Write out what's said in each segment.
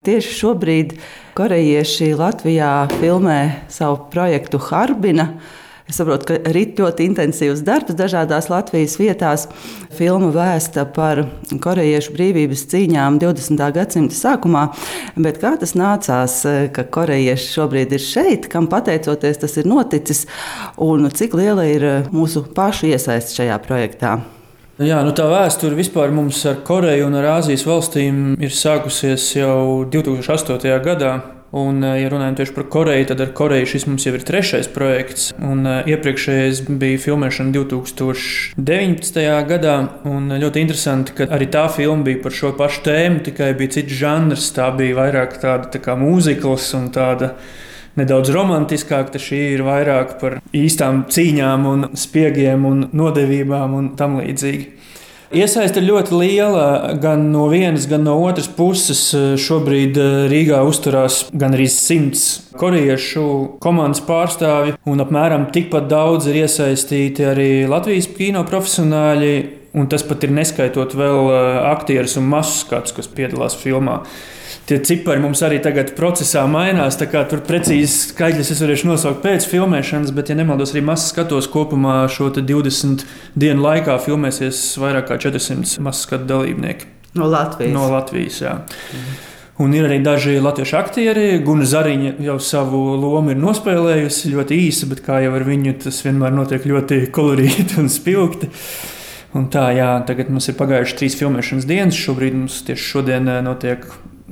Tieši šobrīd korejieši Latvijā filmē savu projektu Harbina. Es saprotu, ka ir ļoti intensīvs darbs dažādās Latvijas vietās. Filma vēsta par korejiešu brīvības cīņām 20. gadsimta sākumā. Bet kā tas nācās, ka korejieši šobrīd ir šeit, kam pateicoties tas ir noticis, un cik liela ir mūsu pašu iesaiste šajā projektā? Jā, nu tā vēsture vispār mums ar Koreju un ar Āzijas valstīm ir sākusies jau 2008. gadā. Un, eh, ja runājam tieši par Koreju, tad ar Koreju šis mums jau ir trešais projekts. Un, uh, iepriekšējais bija filmēšana 2019. gadā. Un ļoti interesanti, ka arī tā filma bija par šo pašu tēmu, tikai bija cits žanrs. Tā bija vairāk tāda tā kā mūzikls un tāda nedaudz romantiskāk, tad šī ir vairāk par īstām cīņām, un spiegiem un nodevībām un tam līdzīgi. Iesaiste ir ļoti liela gan no vienas, gan no otras puses. Šobrīd eh, Rīgā uzturās gan arī simts korejiešu komandas pārstāvji, un apmēram tikpat daudz ir iesaistīti arī Latvijas kino profesionāļi. Un tas pat ir neskaitot vēl eh, aktierus un masu skats, kas piedalās filmā tie cipari mums arī tagad procesā mainās. Tur precīzi skaitļus es varēšu nosaukt pēc filmēšanas, bet, ja nemaldos, arī mazs skatos kopumā šo 20 dienu laikā filmēsies vairāk kā 400 mazs skatu dalībnieki. No Latvijas. No Latvijas jā. Mhm. Un ir arī daži latviešu aktieri. Guna Zariņa jau savu lomu ir nospēlējusi ļoti īsi, bet kā jau ar viņu tas vienmēr notiek ļoti kolorīti un spilgti. Un tā, jā, tagad mums ir pagājušas trīs filmēšanas dienas. Šobrīd mums tieši šodien eh, notiek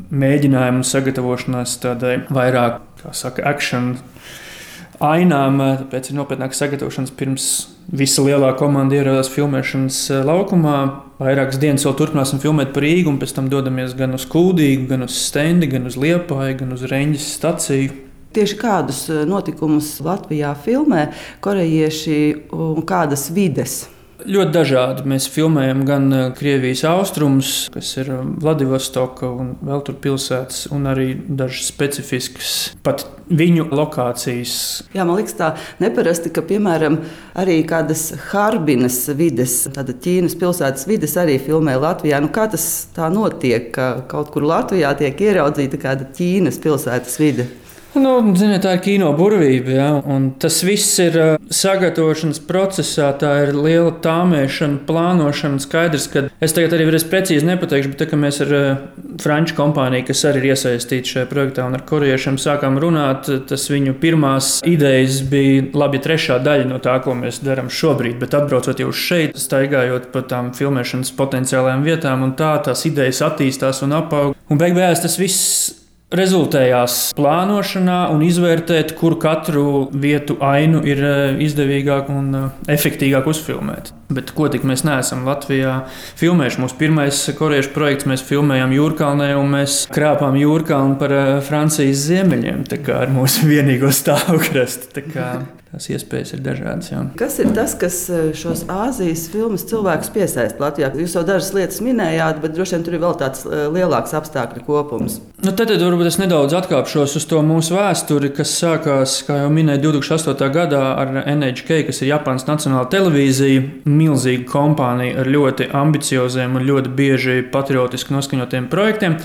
mēģinājumu sagatavošanās tādai vairāk, kā saka, akciju ainām. Tāpēc ir nopietnāk sagatavošanās pirms visa lielā komanda ieradās filmēšanas eh, laukumā. Vairākas dienas vēl turpināsim filmēt par Rīgu, un pēc tam dodamies gan uz Kūdīgu, gan uz Stendi, gan uz Liepāju, gan uz Reņģis staciju. Tieši kādus eh, notikumus Latvijā filmē korejieši un kādas vides? Ļoti dažādi. Mēs filmējam gan eh, Krievijas austrumus, kas ir eh, Vladivostoka un vēl tur pilsētas, un arī dažas specifiskas, pat viņu lokācijas. Jā, man liekas, tā neparasti, ka, piemēram, arī kādas Harbinas vides, tāda Ķīnas pilsētas vides arī filmē Latvijā. Nu, kā tas tā notiek, ka kaut kur Latvijā tiek ieraudzīta kāda Ķīnas pilsētas vide? Nu, ziniet, tā ir kino burvība. Ja? Tas viss ir sagatavošanas procesā, tā ir liela tāmēšana, plānošana. Skaidrs, ka es tagad arī vairs precīzi nepateikšu, bet tā, mēs ar franču kompāniju, kas arī ir iesaistīta šajā projektā un ar korejiešiem sākām runāt, tas viņu pirmās idejas bija labi trešā daļa no tā, ko mēs darām šobrīd. Bet atbraucot jau šeit, staigājot pa tām filmēšanas potenciālajām vietām, un tā tās idejas attīstās un apaug. Un beig beigās tas viss rezultējās plānošanā un izvērtēt, kur katru vietu ainu ir eh, izdevīgāk un eh, efektīvāk uzfilmēt. Bet ko tik mēs neesam Latvijā filmējuši? Mūsu pirmais korejiešu projekts mēs filmējām Jūrkalnē un mēs krāpām Jūrkalnu par eh, Francijas ziemeļiem, tā kā ar mūsu vienīgo stāvkrastu. Tās iespējas ir dažādas. Jā. Kas ir tas, kas eh, šos Āzijas filmas cilvēkus piesaista Latvijā? Jūs jau dažas lietas minējāt, bet droši vien tur ir vēl tāds eh, lielāks apstākļu kopums. Nu, tad, tad varbūt es nedaudz atkāpšos uz to mūsu vēsturi, kas sākās, kā jau minēju, 2008. gadā ar NHK, kas ir Japānas Nacionāla televīzija. Milzīga kompānija ar ļoti ambicioziem un ļoti bieži patriotiski noskaņotiem projektiem.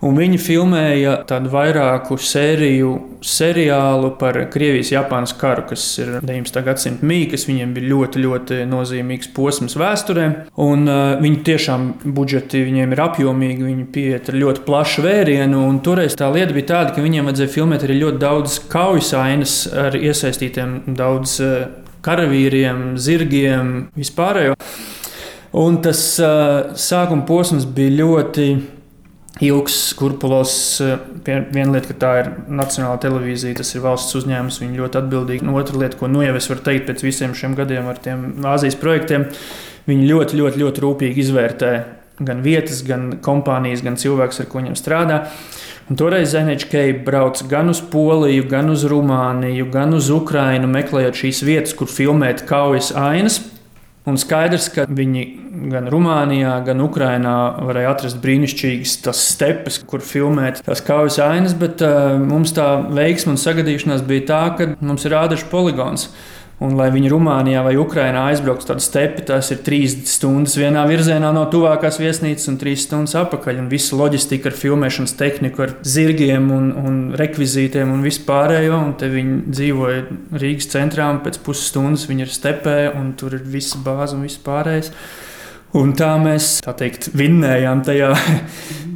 Un viņi filmēja tādu vairāku sēriju seriālu par Krievijas-Japānas karu, kas ir 19. gadsimta mīja, kas viņiem bija ļoti, ļoti nozīmīgs posms vēsturē. Un, uh, viņi tiešām budžeti viņiem ir apjomīgi, viņi pieiet ar ļoti plašu vērienu. Toreiz tā lieta bija tāda, ka viņiem vajadzēja filmēt arī ļoti daudz kaujas ainas ar iesaistītiem daudz uh, karavīriem, zirgiem, vispārējo. Un tas uh, sākuma posms bija ļoti ilgs skurpulos. Eh, viena lieta, ka tā ir nacionāla televīzija, tas ir valsts uzņēmums, viņi ļoti atbildīgi. Un otra lieta, ko nu jau es varu teikt pēc visiem šiem gadiem ar tiem Āzijas projektiem, viņi ļoti, ļoti, ļoti rūpīgi izvērtē gan vietas, gan kompānijas, gan cilvēks, ar ko viņiem strādā. Un toreiz NHK brauca gan uz Poliju, gan uz Rumāniju, gan uz Ukrajinu, meklējot šīs vietas, kur filmēt kaujas ainas. Un skaidrs, ka viņi gan Rumānijā, gan Ukrajinā varēja atrast brīnišķīgas tas stepes, kur filmēt tās kaujas ainas, bet uh, mums tā veiksme un sagadīšanās bija tā, ka mums ir ādašu poligons. Un, lai viņi Rumānijā vai Ukrajinā aizbrauktu uz stepi, tas ir trīs stundas vienā virzienā no tuvākās viesnīcas un trīs stundas atpakaļ. Un visa loģistika ar filmēšanas tehniku, ar zirgiem un, un rekvizītiem un vispārējo. Un te viņi dzīvoja Rīgas centrā un pēc pusstundas viņi ir stepē un tur ir visa bāze un viss pārējais. Un tā mēs tā teikt, vinnējām tajā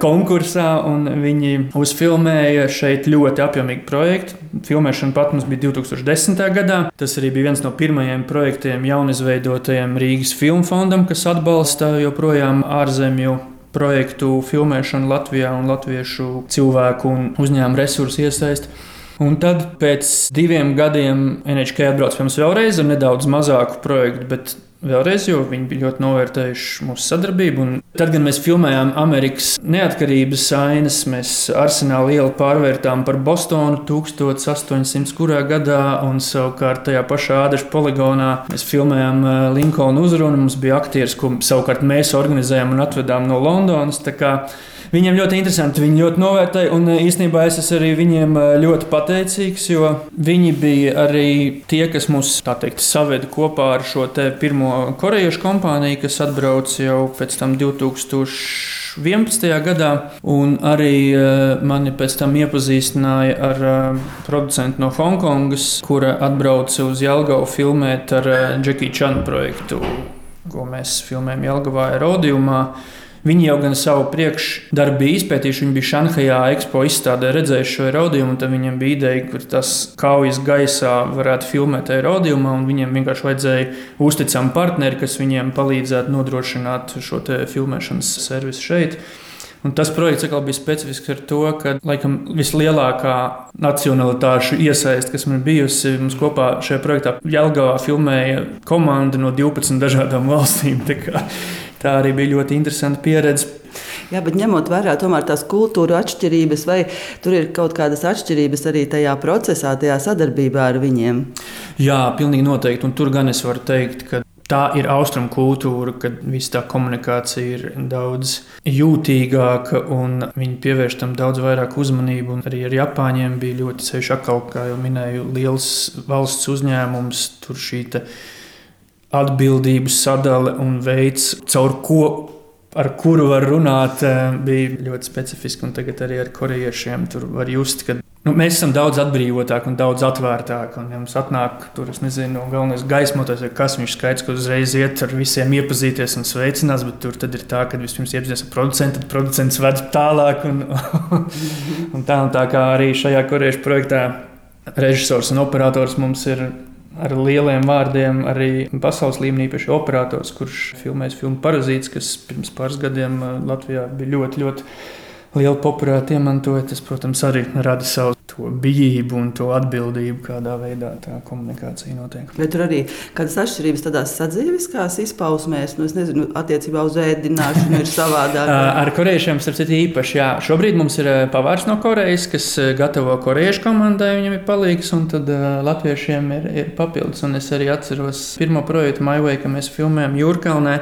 konkursā, un viņi uzfilmēja šeit ļoti apjomīgu projektu. Filmēšana pat mums bija 2010. gadā. Tas arī bija viens no pirmajiem projektiem jaunizveidotajam Rīgas filmu fondam, kas atbalsta joprojām ārzemju projektu filmēšanu Latvijā un latviešu cilvēku un uzņēmumu resursu iesaisti. Un tad pēc diviem gadiem NHK atbrauc pie mums vēlreiz ar nedaudz mazāku projektu, bet vēlreiz, jo viņi bija ļoti novērtējuši mūsu sadarbību. Un tad, kad mēs filmējām Amerikas neatkarības ainas, mēs arsenālu ielu pārvērtām par Bostonu 1800. kurā gadā, un savukārt tajā pašā Ādaša poligonā mēs filmējām eh, Linkolnu uzrunu. Mums bija aktieris, ko savukārt mēs organizējām un atvedām no Londonas. Viņiem ļoti interesanti, viņi ļoti novērtēja, un eh, īstenībā es esmu arī viņiem eh, ļoti pateicīgs, jo viņi bija arī tie, kas mūs teikt, saveda kopā ar šo pirmo korejiešu kompāniju, kas atbrauc jau pēc tam 2000. 11. gadā, un arī uh, mani pēc tam iepazīstināja ar producentu no Hongkongas, kura atbrauca uz Jālgavu filmēt ar Jackie Chan projektu, ko mēs filmējam Jālgavā Erodiumā. Uh, Viņi jau gan savu priekšdarbu bija izpētījuši. Viņi bija Šanhajā ekspo izstādē redzējuši šo erodījumu, un tad viņiem bija ideja, ka tas kaujas gaisā varētu filmēt erodījumā, un viņiem vienkārši vajadzēja uzticamu partneri, kas viņiem palīdzētu nodrošināt šo filmēšanas servisu šeit. Un tas projekts bija specifisks ar to, ka laikam, vislielākā nacionalitāšu iesaiste, kas man bijusi, mums kopā šajā projektā Jālgavā filmēja komanda no 12 dažādām valstīm. Tā arī bija ļoti interesanta pieredze. Jā, bet ņemot vērā tās kultūru atšķirības, vai tur ir kaut kādas atšķirības arī tajā procesā, tajā sadarbībā ar viņiem? Jā, pilnīgi noteikti. Un tur gan es varu teikt, ka tā ir austrumu kultūra, kad viss tā komunikācija ir daudz jūtīgāka un viņi pievērš tam daudz vairāk uzmanību. Un arī ar Japāņiem bija ļoti ceļš kā jau minēju, liels valsts uzņēmums. Tur šī atbildības sadale un veids, caur ko. Ar kuru var runāt, eh, bija ļoti specifiski. Tagad arī ar korejiešiem tur var just, ka nu, mēs esam daudz atbrīvotāki un daudz atvērtāki. Un, ja mums atnāk tur, es nezinu, galvenais gaismotais, kas viņš skaidrs, ka uzreiz iet ar visiem iepazīties un sveicinās, bet tur ir tā, ka vispirms iepazīties ar producentu, tad producents ved tālāk. Un, un tā, un tā kā arī šajā korejiešu projektā režisors un operators mums ir ar lieliem vārdiem arī pasaules līmenī, īpaši operators, kurš filmēs filmu Parazīts, kas pirms pāris gadiem uh, Latvijā bija ļoti, ļoti liela popularitāte iemantoja. Tas, protams, arī rada savu bijību un to atbildību, kādā veidā tā komunikācija notiek. Bet tur arī kādas atšķirības tādās sadzīviskās izpausmēs, nu, nezinu, attiecībā uz ēdināšanu ir savādāk. Ar korejiešiem, starp citu, īpaši, jā. Šobrīd mums ir pavārs no Korejas, kas gatavo korejiešu komandai, viņam ir palīgs, un tad latviešiem ir, ir papildus. Un es arī atceros pirmo projektu MyWay, ka mēs filmējam Jūrkalnē.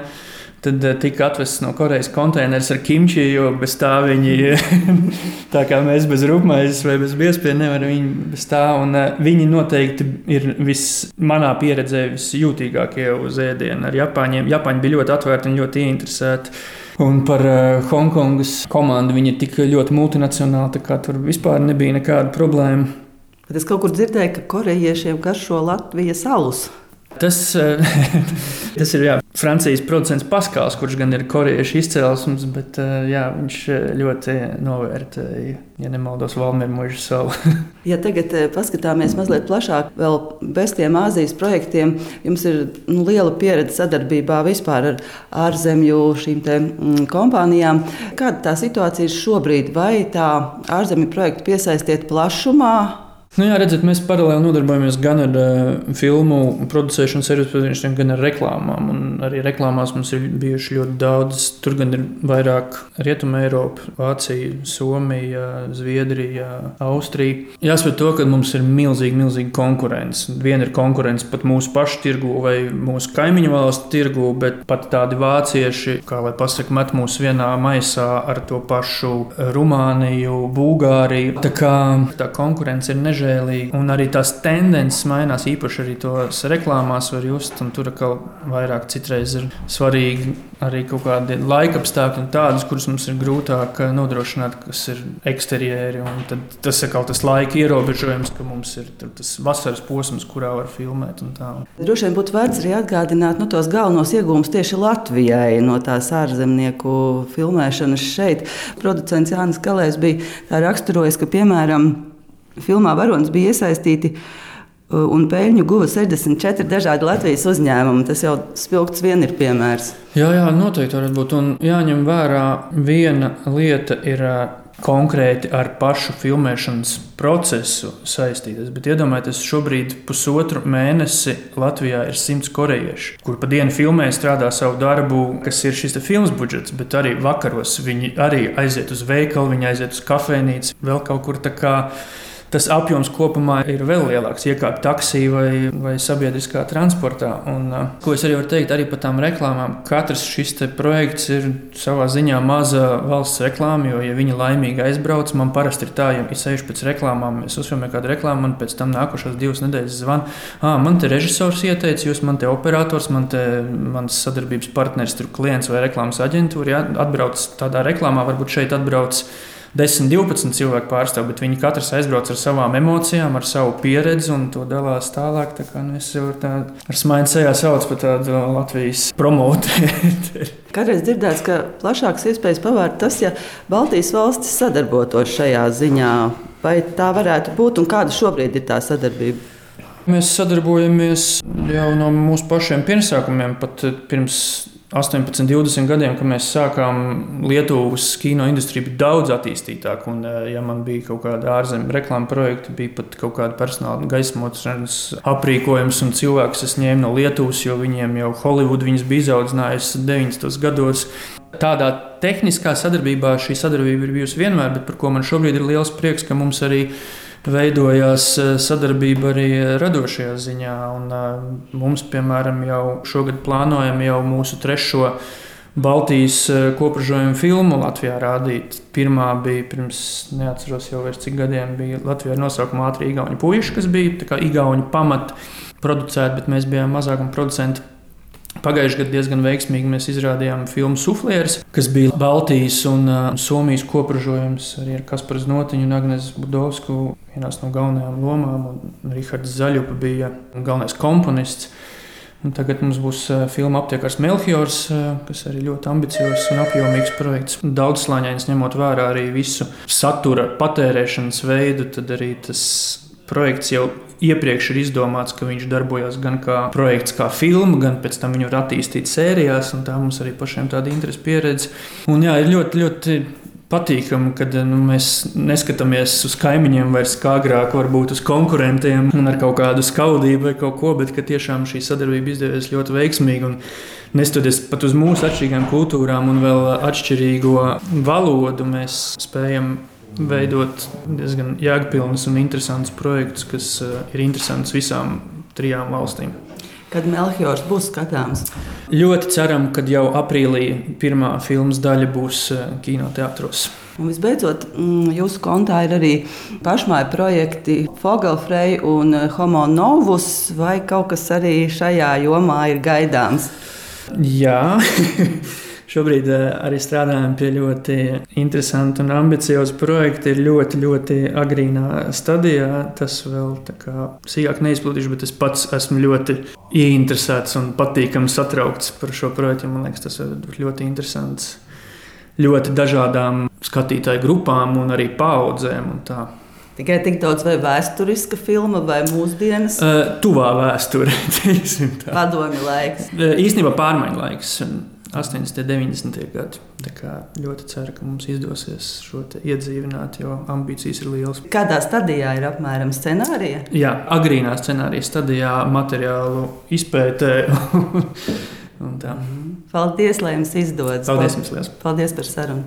Tad eh, tika atvests no Korejas konteineris ar kimči, jo bez tā viņi, tā kā mēs bez rūpmaizes vai bez biezpiena nevaram viņu bez tā. Un eh, viņi noteikti ir vis, manā pieredzē visjūtīgākie uz ēdienu ar Japāņiem. Japāņi bija ļoti atvērti un ļoti ieinteresēti. Un par uh, Hongkongas komandu viņi ir tik ļoti multinacionāli, ka tur vispār nebija nekāda problēma. Bet es kaut kur dzirdēju, ka korejiešiem garšo Latvijas alus. Tas, eh, tas ir jā, Francijas producents Paskals, kurš gan ir korejiešu izcelsmes, bet eh, jā, viņš eh, ļoti novērtēja, ja nemaldos, Valmīru mūžu savu. ja tagad paskatāmies mazliet plašāk, vēl bez tiem Āzijas projektiem, jums ir nu, liela pieredze sadarbībā vispār ar ārzemju šīm te, mm, kompānijām. Kāda tā situācija ir šobrīd? Vai tā ārzemju projektu piesaistiet plašumā? Nu, jā, redziet, mēs paralēli nodarbojamies gan ar uh, filmu producēšanu, servisu gan ar reklāmām. Un arī reklāmās mums ir bijuši ļoti daudz. Tur gan ir vairāk Rietumē, Eiropa, Vācija, Somija, Zviedrija, Austrija. Jāsaka, to, ka mums ir milzīga, milzīga konkurence. Viena ir konkurence pat mūsu pašu tirgu vai mūsu kaimiņu valstu tirgu, bet pat tādi vācieši, kā lai pasakā, met mūs vienā maisā ar to pašu Rumāniju, Bulgāriju. Tā kā tā konkurence ir nežēlīga izrēlīgi. Un arī tās tendences mainās, īpaši arī tos reklāmās var just. Tur atkal vairāk citreiz ir svarīgi arī kaut kādi laika apstākļi, tādus, kurus mums ir grūtāk nodrošināt, kas ir eksterjeri. Tas ir tas laika ierobežojums, ka mums ir tas vasaras posms, kurā var filmēt. Droši vien būtu vērts arī atgādināt nu, tos galvenos iegūmus tieši Latvijai no tās ārzemnieku filmēšanas šeit. Producents Jānis Kalējs bija raksturojis, ka piemēram filmā Varonis bija iesaistīti Uh, un peļņu guva 64 dažādi Latvijas uzņēmumi. Tas jau spilgts vien ir piemērs. Jā, jā, noteikti varētu būt. Un jāņem vērā, viena lieta ir uh, konkrēti ar pašu filmēšanas procesu saistītas. Bet iedomājieties, šobrīd pusotru mēnesi Latvijā ir simts korejieši, kur pa dienu filmē strādā savu darbu, kas ir šis filmas budžets, bet arī vakaros viņi arī aiziet uz veikalu, viņi aiziet uz kafejnīcu, vēl kaut kur tā kā tas apjoms kopumā ir vēl lielāks. Iekāpt taksī vai, vai sabiedriskā transportā. Un, uh, ko es arī varu teikt arī par tām reklāmām? Katrs šis projekts ir savā ziņā maza valsts reklāma, jo, ja viņi laimīgi aizbrauc, man parasti ir tā, ja es eju pēc reklāmām, es uzfilmēju kādu reklāmu, man pēc tam nākošās divas nedēļas zvana, ah, man te režisors ieteica, jūs man te operators, man te mans sadarbības partneris, tur klients vai reklāmas aģentūra, ja, atbrauc tādā reklāmā, varbūt šeit atbrauc 10, 12 cilvēku pārstāv, bet viņi katrs aizbrauc ar savām emocijām, ar savu pieredzi un to dalās tālāk. Tā kā, nu, es jau tā, ar smaidu sejā saucu par tādu Latvijas promotēru. Kādreiz dzirdēts, ka plašākas iespējas pavērt tas, ja Baltijas valstis sadarbotos šajā ziņā. Vai tā varētu būt un kāda šobrīd ir tā sadarbība? Mēs sadarbojamies jau no mūsu pašiem pirmsākumiem, pat pirms 18, 20 gadiem, kad mēs sākām, Lietuvas kino industrija bija daudz attīstītāka. Un, eh, ja man bija kaut kāda ārzemju reklāmas projekta, bija pat kaut kāda personāla gaismošanas aprīkojums un cilvēks, kas ņēma no Lietuvas, jo viņiem jau Holivuda bija izaudzinājusi 90. gados. Tādā tehniskā sadarbībā šī sadarbība ir bijusi vienmēr, bet par ko man šobrīd ir liels prieks, ka mums arī ir veidojās eh, sadarbība arī radošajā ziņā. Un, eh, mums, piemēram, jau šogad plānojam jau mūsu trešo Baltijas eh, kopražojumu filmu Latvijā rādīt. Pirmā bija pirms, neatceros jau vairs cik gadiem, bija Latvijā ar nosaukumu Ātri Igauni puiši, kas bija tā kā Igauni pamat producēti, bet mēs bijām mazākuma producenti Pagājušajā gadā diezgan veiksmīgi mēs izrādījām filmu Suflieris, kas bija Baltijas un uh, Somijas kopražojums arī ar Kasparu Znotiņu un Agnēs Budovsku vienās no galvenajām lomām. Rihards Zaļupa bija galvenais komponists. Un tagad mums būs uh, filma aptiekars Melchiors, uh, kas arī ļoti ambiciozs un apjomīgs projekts. Daudzslāņains ņemot vērā arī visu satura patērēšanas veidu, tad arī tas projekts jau iepriekš ir izdomāts, ka viņš darbojas gan kā projekts, kā filma, gan pēc tam viņu var attīstīt sērijās. Tā mums arī pašiem tāda interesa pieredze. Un jā, ir ļoti, ļoti patīkami, kad nu, mēs neskatāmies uz kaimiņiem vairs kā agrāk, varbūt uz konkurentiem un ar kaut kādu skaudību vai kaut ko, bet tiešām šī sadarbība izdevies ļoti veiksmīgi. Nestoties pat uz mūsu atšķirīgām kultūrām un vēl atšķirīgo valodu, mēs spējam veidot diezgan jēgpilnus un interesantus projektus, kas uh, ir interesants visām trijām valstīm. Kad Melchiors būs skatāms? Ļoti ceram, ka jau aprīlī pirmā filmas daļa būs uh, kinoteātros. Un visbeidzot, mm, jūsu kontā ir arī pašmāju projekti Fogelfrei un uh, Homo Novus, vai kaut kas arī šajā jomā ir gaidāms? Jā. Šobrīd eh, arī strādājam pie ļoti interesanta un ambicioza projekta. Ir ļoti, ļoti agrīnā stadijā. Tas vēl sīkāk neizplatīšu, bet es pats esmu ļoti ieinteresēts un patīkami satraukts par šo projektu. Man liekas, tas ir ļoti interesants. Ļoti dažādām skatītāju grupām un arī paudzēm. Un tā. Tikai tik daudz vai vēsturiska filma vai mūsdienas? Uh, tuvā vēsture, Padomju laiks. Uh, īstenībā pārmaiņu laiks. 80. un 90. gadi. Ļoti ceru, ka mums izdosies šo iedzīvināt, jo ambīcijas ir lielas. Kādā stadijā ir apmēram scenārija? Jā, agrīnā scenārija stadijā, materiālu izpētē. Paldies, lai jums izdodas. Paldies, liels. Paldies par sarunu.